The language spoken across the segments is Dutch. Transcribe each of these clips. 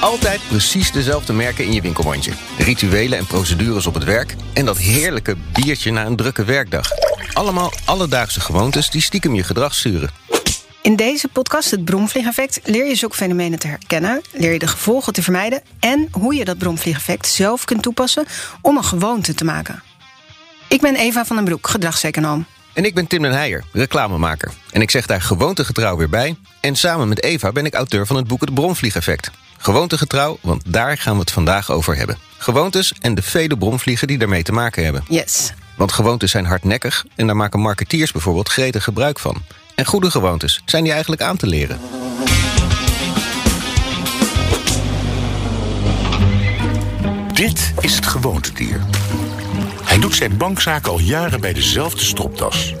Altijd precies dezelfde merken in je winkelmandje. Rituelen en procedures op het werk. En dat heerlijke biertje na een drukke werkdag. Allemaal alledaagse gewoontes die stiekem je gedrag sturen. In deze podcast, het bromvliegeffect, leer je zulke fenomenen te herkennen, leer je de gevolgen te vermijden en hoe je dat bromvliegeffect zelf kunt toepassen om een gewoonte te maken. Ik ben Eva van den Broek, gedragseconoom. En ik ben Tim den Heijer, reclamemaker. En ik zeg daar gewoontegetrouw weer bij. En samen met Eva ben ik auteur van het boek Het Bromvliegeffect. Gewoontegetrouw, want daar gaan we het vandaag over hebben. Gewoontes en de vele bromvliegen die daarmee te maken hebben. Yes. Want gewoontes zijn hardnekkig en daar maken marketeers bijvoorbeeld gretig gebruik van. En goede gewoontes, zijn die eigenlijk aan te leren? Dit is het gewoontedier. Hij doet zijn bankzaken al jaren bij dezelfde stropdas.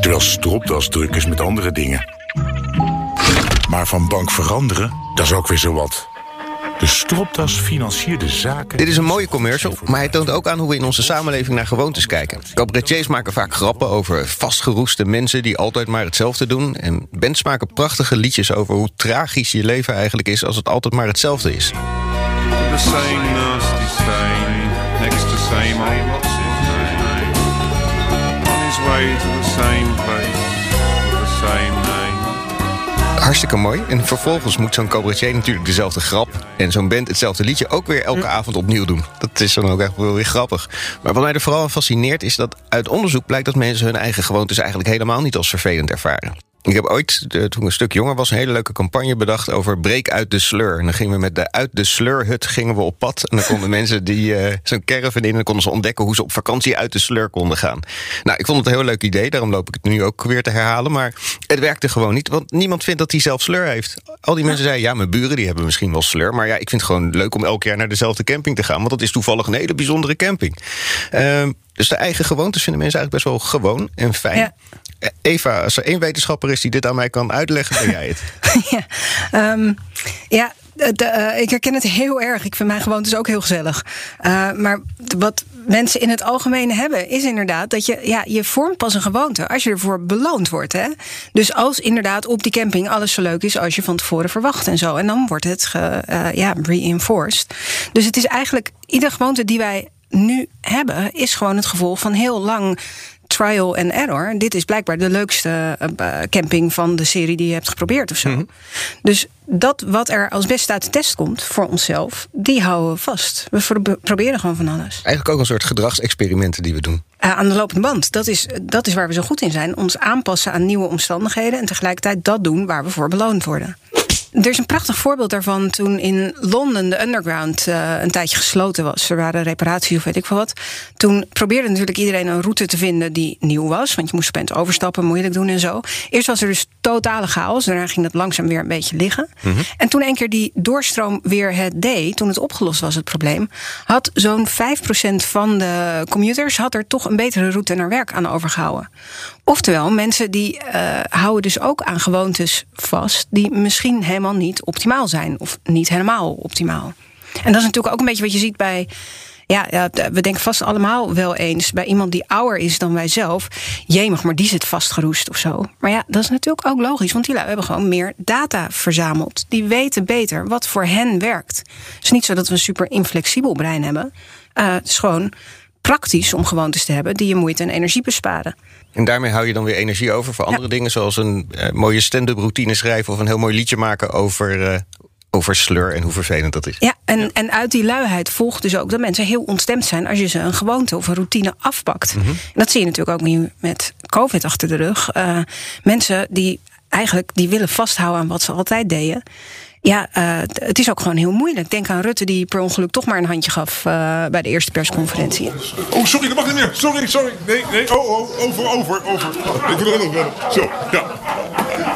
Terwijl stropdas druk is met andere dingen. Maar van bank veranderen, dat is ook weer zo wat. De stropdas financiert de zaken... Dit is een mooie commercial, maar hij toont ook aan hoe we in onze samenleving naar gewoontes kijken. Cabaretiers maken vaak grappen over vastgeroeste mensen die altijd maar hetzelfde doen. En bands maken prachtige liedjes over hoe tragisch je leven eigenlijk is als het altijd maar hetzelfde is. The same nasty stain next to same old what's his name on his way to the same place with the same name. Hartstikke mooi. En vervolgens moet zo'n cabaretier natuurlijk dezelfde grap... en zo'n band hetzelfde liedje ook weer elke avond opnieuw doen. Dat is dan ook echt wel weer grappig. Maar wat mij er vooral aan fascineert is dat uit onderzoek blijkt... dat mensen hun eigen gewoontes eigenlijk helemaal niet als vervelend ervaren. Ik heb ooit, eh, toen ik een stuk jonger was, een hele leuke campagne bedacht over breek uit de sleur. En dan gingen we met de uit de sleurhut gingen we op pad. En dan konden mensen die uh, zo'n caravan in en dan konden ze ontdekken hoe ze op vakantie uit de sleur konden gaan. Nou, ik vond het een heel leuk idee, daarom loop ik het nu ook weer te herhalen. Maar het werkte gewoon niet, want niemand vindt dat hij zelf sleur heeft. Al die mensen zeiden, ja, mijn buren die hebben misschien wel sleur. Maar ja, ik vind het gewoon leuk om elk jaar naar dezelfde camping te gaan. Want dat is toevallig een hele bijzondere camping. Uh, dus de eigen gewoontes vinden mensen eigenlijk best wel gewoon en fijn. Ja. Eva, als er één wetenschapper is die dit aan mij kan uitleggen, ben jij het. ja, um, ja de, uh, ik herken het heel erg. Ik vind mijn gewoontes ook heel gezellig. Uh, maar wat mensen in het algemeen hebben, is inderdaad dat je, ja, je vormt pas een gewoonte als je ervoor beloond wordt. Hè? Dus als inderdaad op die camping alles zo leuk is als je van tevoren verwacht en zo. En dan wordt het ge, uh, ja, reinforced. Dus het is eigenlijk iedere gewoonte die wij nu hebben, is gewoon het gevolg van heel lang trial and error. Dit is blijkbaar de leukste uh, camping van de serie die je hebt geprobeerd of zo. Mm -hmm. Dus dat wat er als beste uit de test komt voor onszelf, die houden we vast. We proberen gewoon van alles. Eigenlijk ook een soort gedragsexperimenten die we doen. Uh, aan de lopende band. Dat is, dat is waar we zo goed in zijn. Ons aanpassen aan nieuwe omstandigheden en tegelijkertijd dat doen waar we voor beloond worden. Er is een prachtig voorbeeld daarvan toen in Londen de underground uh, een tijdje gesloten was. Er waren reparaties of weet ik veel wat. Toen probeerde natuurlijk iedereen een route te vinden die nieuw was. Want je moest opeens overstappen, moeilijk doen en zo. Eerst was er dus totale chaos. Daarna ging dat langzaam weer een beetje liggen. Mm -hmm. En toen een keer die doorstroom weer het deed, toen het opgelost was het probleem, had zo'n 5% van de commuters had er toch een betere route naar werk aan overgehouden. Oftewel, mensen die uh, houden dus ook aan gewoontes vast die misschien helemaal niet optimaal zijn of niet helemaal optimaal. En dat is natuurlijk ook een beetje wat je ziet bij. Ja, we denken vast allemaal wel eens bij iemand die ouder is dan wij zelf. Jemig, maar die zit vastgeroest of zo. Maar ja, dat is natuurlijk ook logisch, want die lui hebben gewoon meer data verzameld. Die weten beter wat voor hen werkt. Het is niet zo dat we een super inflexibel brein hebben. Uh, het is gewoon praktisch om gewoontes te hebben die je moeite en energie besparen. En daarmee hou je dan weer energie over voor andere ja. dingen, zoals een uh, mooie stand-up routine schrijven of een heel mooi liedje maken over, uh, over sleur en hoe vervelend dat is. Ja, en, ja. en uit die luiheid volgt dus ook dat mensen heel ontstemd zijn als je ze een gewoonte of een routine afpakt. Mm -hmm. En dat zie je natuurlijk ook nu met COVID achter de rug. Uh, mensen die eigenlijk die willen vasthouden aan wat ze altijd deden. Ja, uh, het is ook gewoon heel moeilijk. Denk aan Rutte die per ongeluk toch maar een handje gaf uh, bij de eerste persconferentie. Oh, sorry, dat mag niet meer. Sorry, sorry. Nee, nee, oh, oh, over, over, over. Ik wil er nog verder. Zo, ja.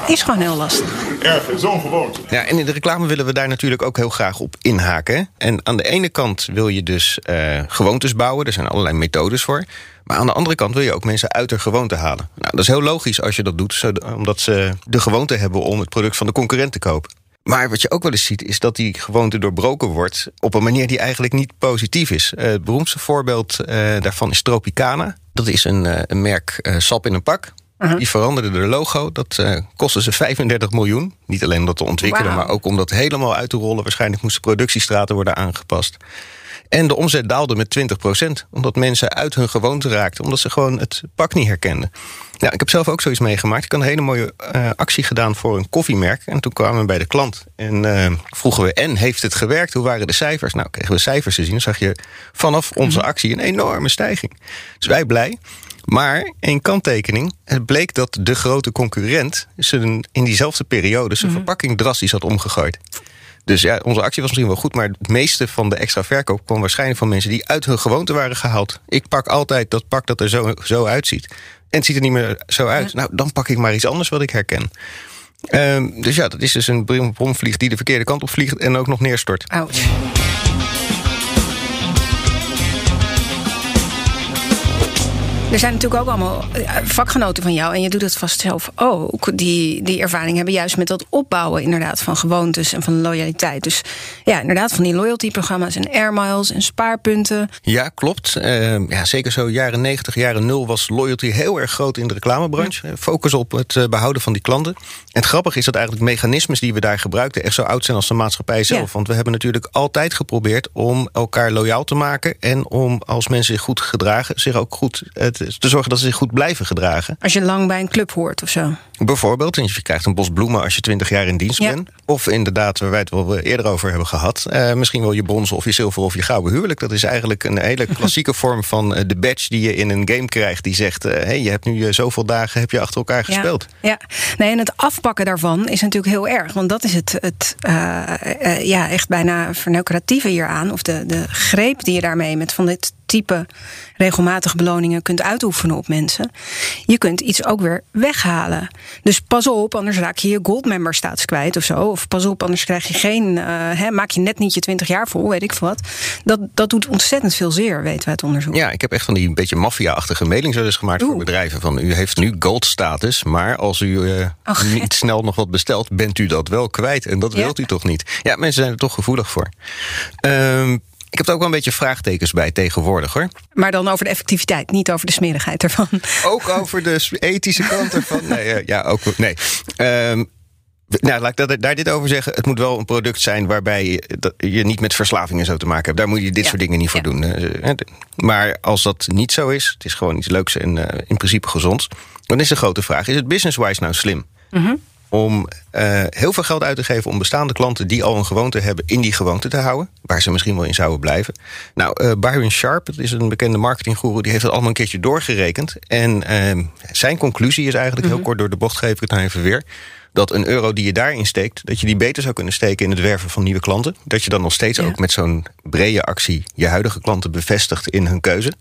Is gewoon heel lastig. Erg, zo'n gewoonte. Ja, en in de reclame willen we daar natuurlijk ook heel graag op inhaken. En aan de ene kant wil je dus uh, gewoontes bouwen. Er zijn allerlei methodes voor. Maar aan de andere kant wil je ook mensen uit de gewoonte halen. Nou, dat is heel logisch als je dat doet, omdat ze de gewoonte hebben om het product van de concurrent te kopen. Maar wat je ook wel eens ziet, is dat die gewoonte doorbroken wordt op een manier die eigenlijk niet positief is. Uh, het beroemdste voorbeeld uh, daarvan is Tropicana. Dat is een, uh, een merk sap in een pak. -huh. Die veranderde de logo. Dat kostte ze 35 miljoen. Niet alleen om dat te ontwikkelen, wow. maar ook om dat helemaal uit te rollen. Waarschijnlijk moesten productiestraten worden aangepast. En de omzet daalde met 20 procent. Omdat mensen uit hun gewoonte raakten. Omdat ze gewoon het pak niet herkenden. Nou, ik heb zelf ook zoiets meegemaakt. Ik had een hele mooie uh, actie gedaan voor een koffiemerk. En toen kwamen we bij de klant. En uh, vroegen we, en heeft het gewerkt? Hoe waren de cijfers? Nou, kregen we cijfers te zien. Dan zag je vanaf onze actie een enorme stijging. Dus wij blij. Maar een kanttekening. Het bleek dat de grote concurrent... in diezelfde periode zijn verpakking drastisch had omgegooid. Dus ja, onze actie was misschien wel goed, maar het meeste van de extra verkoop kwam waarschijnlijk van mensen die uit hun gewoonte waren gehaald. Ik pak altijd dat pak dat er zo, zo uitziet. En het ziet er niet meer zo uit. Ja. Nou, dan pak ik maar iets anders wat ik herken. Um, dus ja, dat is dus een bromvlieg die de verkeerde kant op vliegt en ook nog neerstort. Ouch. Er zijn natuurlijk ook allemaal vakgenoten van jou, en je doet het vast zelf ook, die, die ervaring hebben juist met dat opbouwen inderdaad van gewoontes en van loyaliteit. Dus ja, inderdaad, van die loyalty-programma's en air miles en spaarpunten. Ja, klopt. Uh, ja, zeker zo jaren 90, jaren 0 was loyalty heel erg groot in de reclamebranche. Ja. Focus op het behouden van die klanten. En het grappige is dat eigenlijk mechanismes die we daar gebruikten echt zo oud zijn als de maatschappij zelf. Ja. Want we hebben natuurlijk altijd geprobeerd om elkaar loyaal te maken en om als mensen zich goed gedragen, zich ook goed het te zorgen dat ze zich goed blijven gedragen. Als je lang bij een club hoort of zo. Bijvoorbeeld, je krijgt een bos bloemen als je 20 jaar in dienst ja. bent. Of inderdaad, waar wij het wel eerder over hebben gehad. Uh, misschien wel je bronzen of je zilver of je gouden huwelijk. Dat is eigenlijk een hele klassieke vorm van uh, de badge die je in een game krijgt. Die zegt, uh, hey, je hebt nu zoveel dagen heb je achter elkaar gespeeld. Ja, ja. Nee, en het afpakken daarvan is natuurlijk heel erg. Want dat is het, het ja, echt bijna verneukeratieve hieraan. Of de, de greep die je daarmee met van dit type regelmatige beloningen kunt uitoefenen op mensen. Je kunt iets ook weer weghalen. Dus pas op, anders raak je je goldmember status kwijt of zo. Of pas op, anders krijg je geen. Uh, hè, maak je net niet je 20 jaar vol, weet ik veel wat. Dat, dat doet ontzettend veel zeer, weten we uit onderzoek. Ja, ik heb echt van die een beetje maffia-achtige mailings dus gemaakt Oeh. voor bedrijven. Van u heeft nu goldstatus, maar als u uh, oh, niet snel nog wat bestelt, bent u dat wel kwijt. En dat ja. wilt u toch niet? Ja, mensen zijn er toch gevoelig voor. Um, ik heb er ook wel een beetje vraagtekens bij tegenwoordig hoor. Maar dan over de effectiviteit, niet over de smerigheid ervan. Ook over de ethische kant ervan? Nee, ja, ook. Nee. Um, nou, laat ik daar dit over zeggen. Het moet wel een product zijn waarbij je, je niet met verslavingen zo te maken hebt. Daar moet je dit ja. soort dingen niet voor ja. doen. Maar als dat niet zo is, het is gewoon iets leuks en in principe gezonds. Dan is de grote vraag: is het business-wise nou slim? Mm -hmm om uh, heel veel geld uit te geven om bestaande klanten die al een gewoonte hebben in die gewoonte te houden, waar ze misschien wel in zouden blijven. Nou, uh, Byron Sharp, dat is een bekende marketinggoeroe, die heeft dat allemaal een keertje doorgerekend. En uh, zijn conclusie is eigenlijk, mm -hmm. heel kort door de bocht geef ik het nou even weer, dat een euro die je daarin steekt, dat je die beter zou kunnen steken in het werven van nieuwe klanten. Dat je dan nog steeds ja. ook met zo'n brede actie je huidige klanten bevestigt in hun keuze.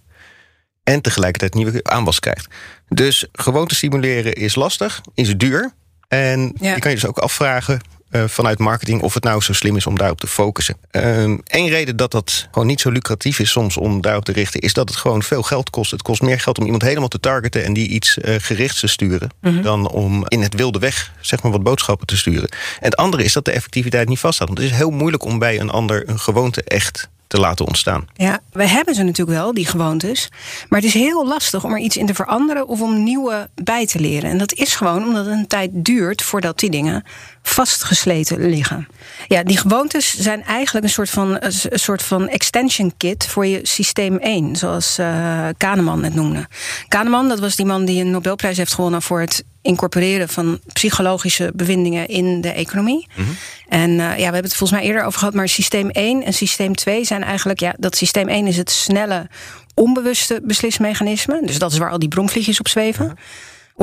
En tegelijkertijd nieuwe aanwas krijgt. Dus gewoonte stimuleren is lastig, is duur. En ja. je kan je dus ook afvragen uh, vanuit marketing of het nou zo slim is om daarop te focussen. Eén uh, reden dat dat gewoon niet zo lucratief is soms om daarop te richten, is dat het gewoon veel geld kost. Het kost meer geld om iemand helemaal te targeten en die iets uh, gerichts te sturen, mm -hmm. dan om in het wilde weg zeg maar wat boodschappen te sturen. En het andere is dat de effectiviteit niet vaststaat. Want het is heel moeilijk om bij een ander een gewoonte echt te laten ontstaan. Ja, we hebben ze natuurlijk wel, die gewoontes. Maar het is heel lastig om er iets in te veranderen of om nieuwe bij te leren. En dat is gewoon omdat het een tijd duurt voordat die dingen vastgesleten liggen. Ja, die gewoontes zijn eigenlijk een soort van, een soort van extension kit voor je systeem 1, zoals uh, Kahneman het noemde. Kahneman, dat was die man die een Nobelprijs heeft gewonnen voor het incorporeren van psychologische bevindingen in de economie. Mm -hmm. En uh, ja, we hebben het volgens mij eerder over gehad, maar systeem 1 en systeem 2 zijn eigenlijk, ja, dat systeem 1 is het snelle, onbewuste beslismechanisme. Dus dat is waar al die bromvliegjes op zweven. Mm -hmm.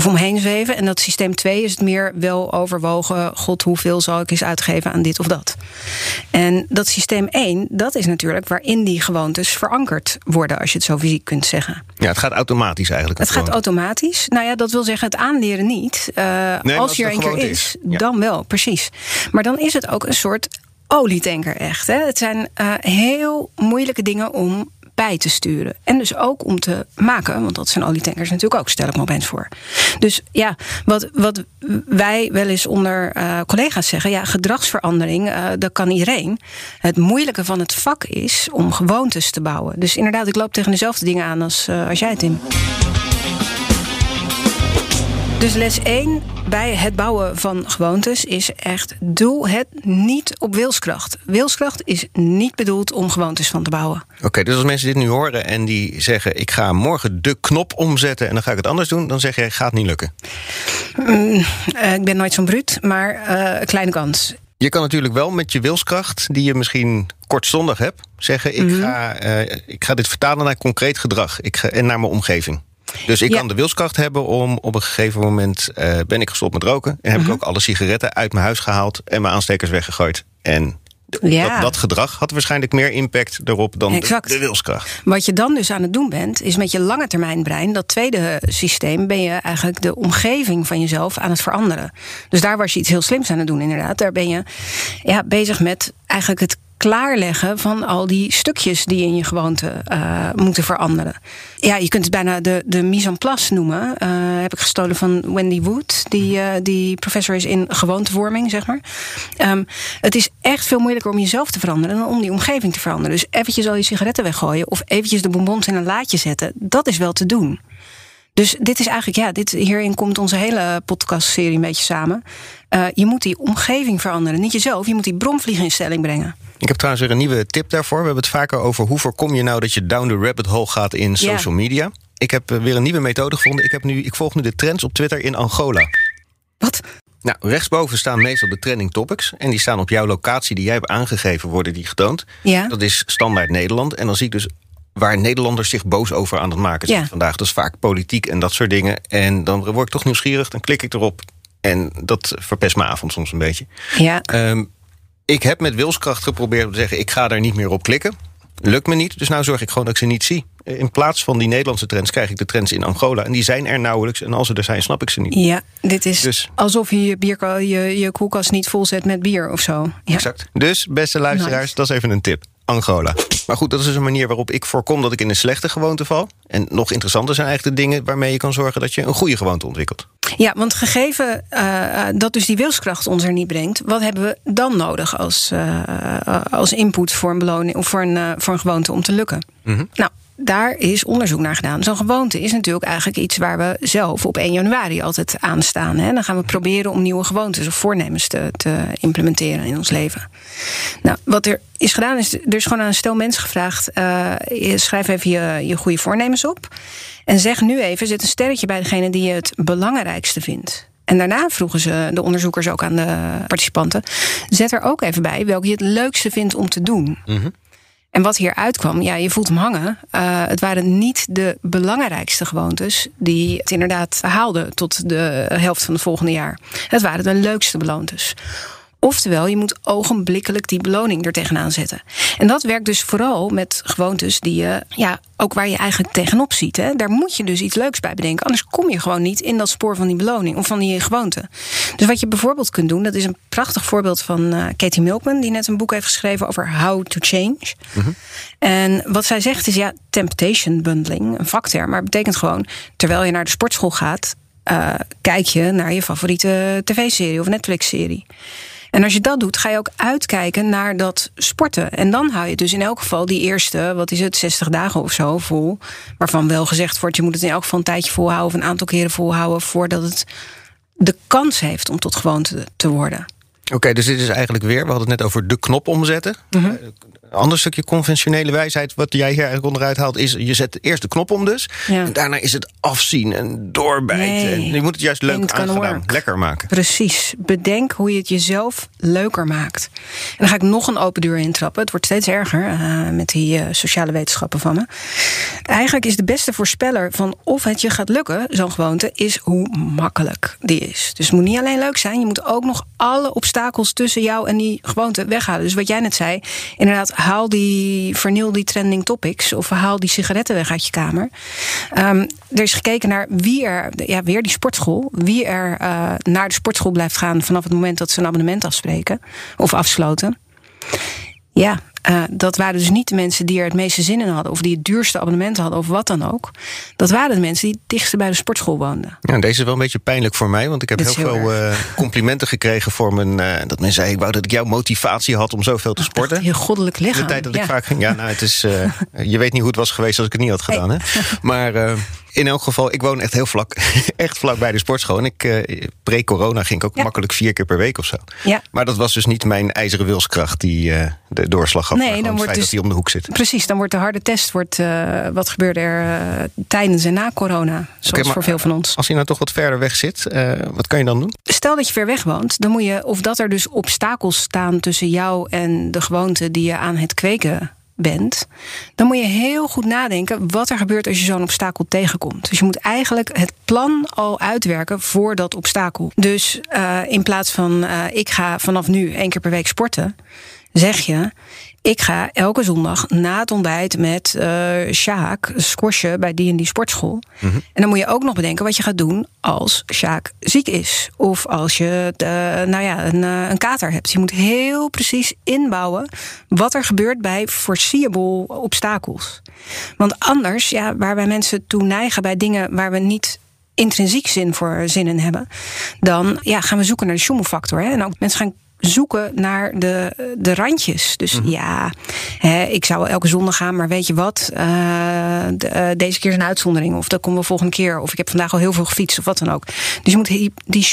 Of omheen zweven. En dat systeem 2 is het meer wel overwogen. God, hoeveel zal ik eens uitgeven aan dit of dat? En dat systeem 1, dat is natuurlijk waarin die gewoontes verankerd worden, als je het zo fysiek kunt zeggen. Ja, het gaat automatisch eigenlijk. Het gaat automatisch. Nou ja, dat wil zeggen het aanleren niet. Uh, Nee, als je er een keer is, is. Ja. dan wel, precies. Maar dan is het ook een soort olietanker echt. Hè? Het zijn eh, heel moeilijke dingen om bij te sturen. En dus ook om te maken, want dat zijn olietankers natuurlijk ook, stel ik me voor. Dus ja, wat, wat wij wel eens onder eh, collega's zeggen, ja, gedragsverandering, eh, dat kan iedereen. Het moeilijke van het vak is om gewoontes te bouwen. Dus inderdaad, ik loop tegen dezelfde dingen aan als, eh, als jij, Tim. Dus les 1 bij het bouwen van gewoontes is echt: doe het niet op wilskracht. Wilskracht is niet bedoeld om gewoontes van te bouwen. Oké, dus als mensen dit nu horen en die zeggen... ik ga morgen de knop omzetten en dan ga ik het anders doen... dan zeg jij, gaat niet lukken. Mm, eh, ik ben nooit zo'n bruut, maar eh, kleine kans. Je kan natuurlijk wel met je wilskracht, die je misschien kortstondig hebt... zeggen, ik, Mhm. ga, eh, ik ga dit vertalen naar concreet gedrag ik ga, en naar mijn omgeving. Dus ik Ja. kan de wilskracht hebben om op een gegeven moment... eh, ben ik gestopt met roken en heb Mhm. ik ook alle sigaretten uit mijn huis gehaald... en mijn aanstekers weggegooid. En Ja. dat, dat gedrag had waarschijnlijk meer impact erop dan de wilskracht. Wat je dan dus aan het doen bent, is met je lange termijn brein, dat tweede systeem, ben je eigenlijk de omgeving van jezelf aan het veranderen. Dus daar was je iets heel slims aan het doen, inderdaad. Daar ben je ja, bezig met eigenlijk het klaarleggen van al die stukjes die in je gewoonte eh, moeten veranderen. Ja, je kunt het bijna de, de mise en place noemen. Eh, heb ik gestolen van Wendy Wood, die, eh, die professor is in gewoontevorming, zeg maar. Ehm, het is echt veel moeilijker om jezelf te veranderen dan om die omgeving te veranderen. Dus eventjes al je sigaretten weggooien of eventjes de bonbons in een laadje zetten, dat is wel te doen. Dus dit is eigenlijk, ja, dit, hierin komt onze hele podcastserie een beetje samen. Je moet die omgeving veranderen, niet jezelf. Je moet die bromvlieg in stelling brengen. Ik heb trouwens weer een nieuwe tip daarvoor. We hebben het vaker over hoe voorkom je nou dat je down the rabbit hole gaat in social media. Ik heb eh, weer een nieuwe methode gevonden. Ik, heb nu, ik volg nu de trends op Twitter in Angola. Wat? Nou, rechtsboven staan meestal de trending topics. En die staan op jouw locatie die jij hebt aangegeven, worden die getoond. Ja. Dat is standaard Nederland. En dan zie ik dus waar Nederlanders zich boos over aan het maken zijn Ja. vandaag. Dat is vaak politiek en dat soort dingen. En dan word ik toch nieuwsgierig, dan klik ik erop. En dat verpest mijn avond soms een beetje. Ja, Ehm, ik heb met wilskracht geprobeerd om te zeggen... ik ga daar niet meer op klikken. Lukt me niet, dus nou zorg ik gewoon dat ik ze niet zie. In plaats van die Nederlandse trends krijg ik de trends in Angola. En die zijn er nauwelijks. En als ze er zijn, snap ik ze niet. ja dit is Dus- alsof je je, bierko- je je koelkast niet volzet met bier of zo. Ja. Exact. Dus, beste luisteraars, Nice. dat is even een tip. Angola. Maar goed, dat is dus een manier waarop ik voorkom dat ik in een slechte gewoonte val. En nog interessanter zijn eigenlijk de dingen waarmee je kan zorgen dat je een goede gewoonte ontwikkelt. Ja, want gegeven eh, eh, dat dus die wilskracht ons er niet brengt, wat hebben we dan nodig als, eh, als input voor een beloning of voor een, voor een gewoonte om te lukken? Nou, daar is onderzoek naar gedaan. Zo'n gewoonte is natuurlijk eigenlijk iets waar we zelf op 1 januari altijd aan staan. Hè? Dan gaan we proberen om nieuwe gewoontes of voornemens te, te implementeren in ons leven. Nou, wat er is gedaan is, er is gewoon aan een stel mensen gevraagd: schrijf even je, je goede voornemens op. En zeg nu even, zet een sterretje bij degene die je het belangrijkste vindt. En daarna vroegen ze de onderzoekers ook aan de participanten: zet er ook even bij welke je het leukste vindt om te doen. En wat hier uitkwam, ja, je voelt hem hangen. Eh, het waren niet de belangrijkste gewoontes die het inderdaad haalden tot de helft van het volgende jaar. Het waren de leukste gewoontes. Oftewel, je moet ogenblikkelijk die beloning er tegenaan zetten. En dat werkt dus vooral met gewoontes die je, ja, ook waar je eigenlijk tegenop ziet. Hè. Daar moet je dus iets leuks bij bedenken. Anders kom je gewoon niet in dat spoor van die beloning of van die gewoonte. Dus wat je bijvoorbeeld kunt doen, dat is een prachtig voorbeeld van eh, Katie Milkman, die net een boek heeft geschreven over how to change. En wat zij zegt is ja, temptation bundling, een vakterm, maar betekent gewoon terwijl je naar de sportschool gaat, eh, kijk je naar je favoriete tv-serie of Netflix-serie. En als je dat doet, ga je ook uitkijken naar dat sporten. En dan hou je dus in elk geval die eerste, wat is het, 60 dagen of zo vol. Waarvan wel gezegd wordt, je moet het in elk geval een tijdje volhouden of een aantal keren volhouden voordat het de kans heeft om tot gewoonte te worden. Oké, dus dit is eigenlijk weer, we hadden het net over de knop omzetten. Mhm. Eh, ander stukje conventionele wijsheid... wat jij hier eigenlijk onderuit haalt, is... je zet eerst de knop om dus. Ja. En daarna is het afzien en doorbijten. Nee. En je moet het juist leuk aangedaan, lekker maken. Precies. Bedenk hoe je het jezelf leuker maakt. En dan ga ik nog een open deur intrappen. Het wordt steeds erger eh, met die eh, sociale wetenschappen van me. Eigenlijk is de beste voorspeller van of het je gaat lukken, zo'n gewoonte, is hoe makkelijk die is. Dus het moet niet alleen leuk zijn, je moet ook nog alle obstakels tussen jou en die gewoonte weghalen. Dus wat jij net zei, inderdaad, haal die, verniel die trending topics of haal die sigaretten weg uit je kamer. Ehm, er is gekeken naar wie er, ja, weer die sportschool, wie er eh, naar de sportschool blijft gaan vanaf het moment dat ze een abonnement afspreken of afsloten. Ja, eh, dat waren dus niet de mensen die er het meeste zin in hadden, of die het duurste abonnement hadden, of wat dan ook. Dat waren de mensen die het dichtst bij de sportschool woonden. Ja, deze is wel een beetje pijnlijk voor mij, want ik heb heel heel veel eh, complimenten gekregen voor mijn. eh, dat mensen zeiden, ik wou dat ik jouw motivatie had om zoveel te sporten. Je goddelijk lichaam. De tijd dat ja. ik vaak ging. Ja, nou, het is. je weet niet hoe het was geweest als ik het niet had gedaan. Hè? Maar in elk geval, ik woon echt heel vlak, echt vlak bij de sportschool. En ik, pre-corona ging ik ook Ja. makkelijk vier keer per week of zo. Ja. Maar dat was dus niet mijn ijzeren wilskracht die de doorslag gaf. Nee, dan wordt dus- dat hij om de hoek zit. Precies, dan wordt de harde test, wordt, eh, wat gebeurde er eh, tijdens en na corona, zoals maar voor veel van ons. Als hij nou toch wat verder weg zit, eh, wat kan je dan doen? Stel dat je ver weg woont, dan moet je, of dat er dus obstakels staan tussen jou en de gewoonte die je aan het kweken bent, dan moet je heel goed nadenken wat er gebeurt als je zo'n obstakel tegenkomt. Dus je moet eigenlijk het plan al uitwerken voor dat obstakel. Dus in plaats van ik ga vanaf nu één keer per week sporten, zeg je. Ik ga elke zondag na het ontbijt met eh Sjaak squashen bij die en die sportschool. En dan moet je ook nog bedenken wat je gaat doen als Sjaak ziek is. Of als je eh, nou ja, een, eh, een kater hebt. Je moet heel precies inbouwen wat er gebeurt bij foreseeable obstakels. Want anders, ja, waar wij mensen toe neigen bij dingen waar we niet intrinsiek zin voor zin in hebben, dan ja, gaan we zoeken naar de schoemelfactor. Hè? En ook mensen gaan zoeken naar de, de randjes. Dus ja, hè, ik zou elke zondag gaan, maar weet je wat? Eh, de- eh, deze keer is een uitzondering. Of dat komt wel volgende keer. Of ik heb vandaag al heel veel gefietst of wat dan ook. Dus je moet die, die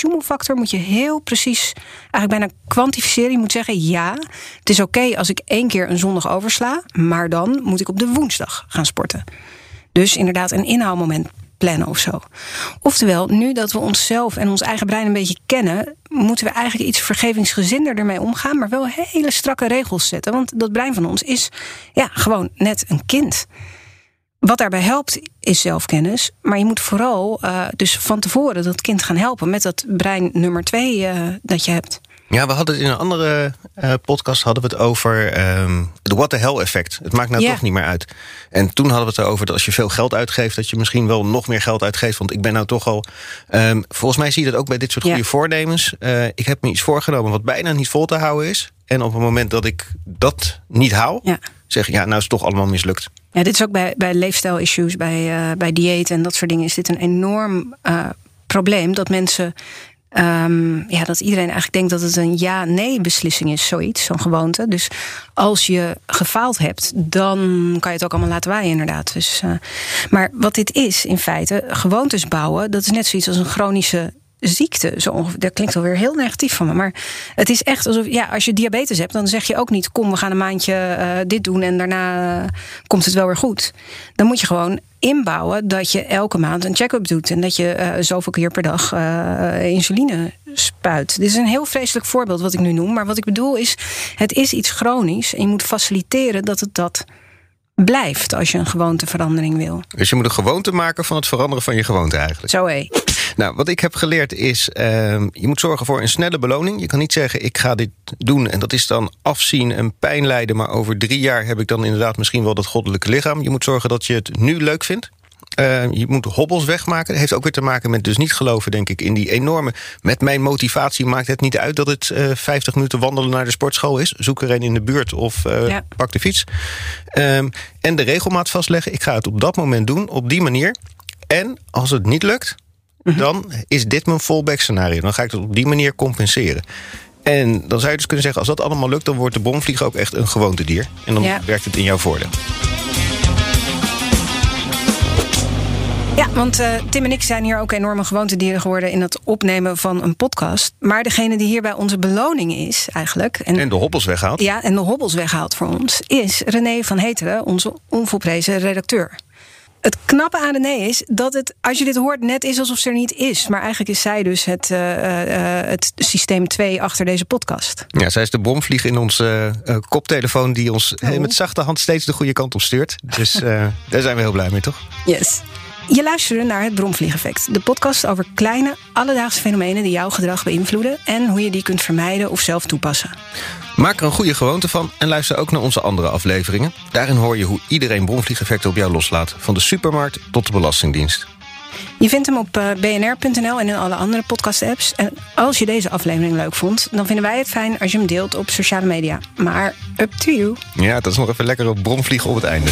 moet je heel precies eigenlijk bijna kwantificeren. Je moet zeggen, ja, het is oké als ik één keer een zondag oversla, maar dan moet ik op de woensdag gaan sporten. Dus inderdaad een inhaalmoment plannen of zo. Oftewel, nu dat we onszelf en ons eigen brein een beetje kennen, moeten we eigenlijk iets vergevingsgezinder ermee omgaan, maar wel hele strakke regels zetten. Want dat brein van ons is ja, gewoon net een kind. Wat daarbij helpt is zelfkennis, maar je moet vooral eh, dus van tevoren dat kind gaan helpen met dat brein nummer twee eh, dat je hebt. Ja, we hadden het in een andere eh, podcast hadden we het over ehm, het what the hell effect. Het maakt nou toch niet meer uit. En toen hadden we het erover dat als je veel geld uitgeeft, dat je misschien wel nog meer geld uitgeeft. Want ik ben nou toch al. ehm, volgens mij zie je dat ook bij dit soort goede voornemens. Eh, ik heb me iets voorgenomen wat bijna niet vol te houden is. En op het moment dat ik dat niet haal, Ja. zeg ik ja, nou is het toch allemaal mislukt. Ja, dit is ook bij, bij leefstijl-issues, bij, eh, bij dieet en dat soort dingen, is dit een enorm probleem. Dat mensen, ehm, ja, dat iedereen eigenlijk denkt dat het een ja-nee beslissing is, zoiets, zo'n gewoonte. Dus als je gefaald hebt, dan kan je het ook allemaal laten waaien, inderdaad. Dus, eh, maar wat dit is, in feite, gewoontes bouwen, dat is net zoiets als een chronische ziekte. Zo ongeveer, dat klinkt alweer heel negatief van me. Maar het is echt alsof, ja, als je diabetes hebt, dan zeg je ook niet: kom, we gaan een maandje eh, dit doen en daarna eh, komt het wel weer goed. Dan moet je gewoon inbouwen dat je elke maand een check-up doet en dat je eh, zoveel keer per dag eh, insuline spuit. Dit is een heel vreselijk voorbeeld wat ik nu noem. Maar wat ik bedoel is: het is iets chronisch en je moet faciliteren dat het dat blijft als je een gewoonteverandering wil. Dus je moet een gewoonte maken van het veranderen van je gewoonte eigenlijk. Zo hé. Nou, wat ik heb geleerd is, ehm, je moet zorgen voor een snelle beloning. Je kan niet zeggen, ik ga dit doen en dat is dan afzien en pijn lijden... maar over drie jaar heb ik dan inderdaad misschien wel dat goddelijke lichaam. Je moet zorgen dat je het nu leuk vindt. Eh, je moet hobbels wegmaken. Dat heeft ook weer te maken met dus niet geloven, denk ik, in die enorme... met mijn motivatie maakt het niet uit dat het eh 50 minuten wandelen naar de sportschool is. Zoek er een in de buurt of eh, Ja. pak de fiets. Ehm, en de regelmaat vastleggen. Ik ga het op dat moment doen, op die manier. En als het niet lukt, dan is dit mijn fallback scenario. Dan ga ik het op die manier compenseren. En dan zou je dus kunnen zeggen, als dat allemaal lukt... dan wordt de bromvlieg ook echt een gewoontedier. En dan Ja. werkt het in jouw voordeel. Ja, want uh, Tim en ik zijn hier ook enorme gewoontedieren geworden in het opnemen van een podcast. Maar degene die hierbij onze beloning is, eigenlijk. En, en de hobbels weghaalt. Ja, en de hobbels weghaalt voor ons, is René van Heteren, onze onvolprezen redacteur. Het knappe aan René is dat het, als je dit hoort, net is alsof ze er niet is. Maar eigenlijk is zij dus het, uh, uh, het systeem 2 achter deze podcast. Ja, zij is de bomvlieg in onze uh, koptelefoon die ons oh. met zachte hand steeds de goede kant op stuurt. Dus daar zijn we heel blij mee, toch? Yes. Je luisterde naar het Bromvliegeffect, de podcast over kleine, alledaagse fenomenen die jouw gedrag beïnvloeden en hoe je die kunt vermijden of zelf toepassen. Maak er een goede gewoonte van en luister ook naar onze andere afleveringen. Daarin hoor je hoe iedereen bromvliegeffecten op jou loslaat, van de supermarkt tot de Belastingdienst. Je vindt hem op bnr.nl en in alle andere podcast-apps. En als je deze aflevering leuk vond, dan vinden wij het fijn als je hem deelt op sociale media. Maar up to you. Ja, dat is nog even lekker op bromvliegen op het einde.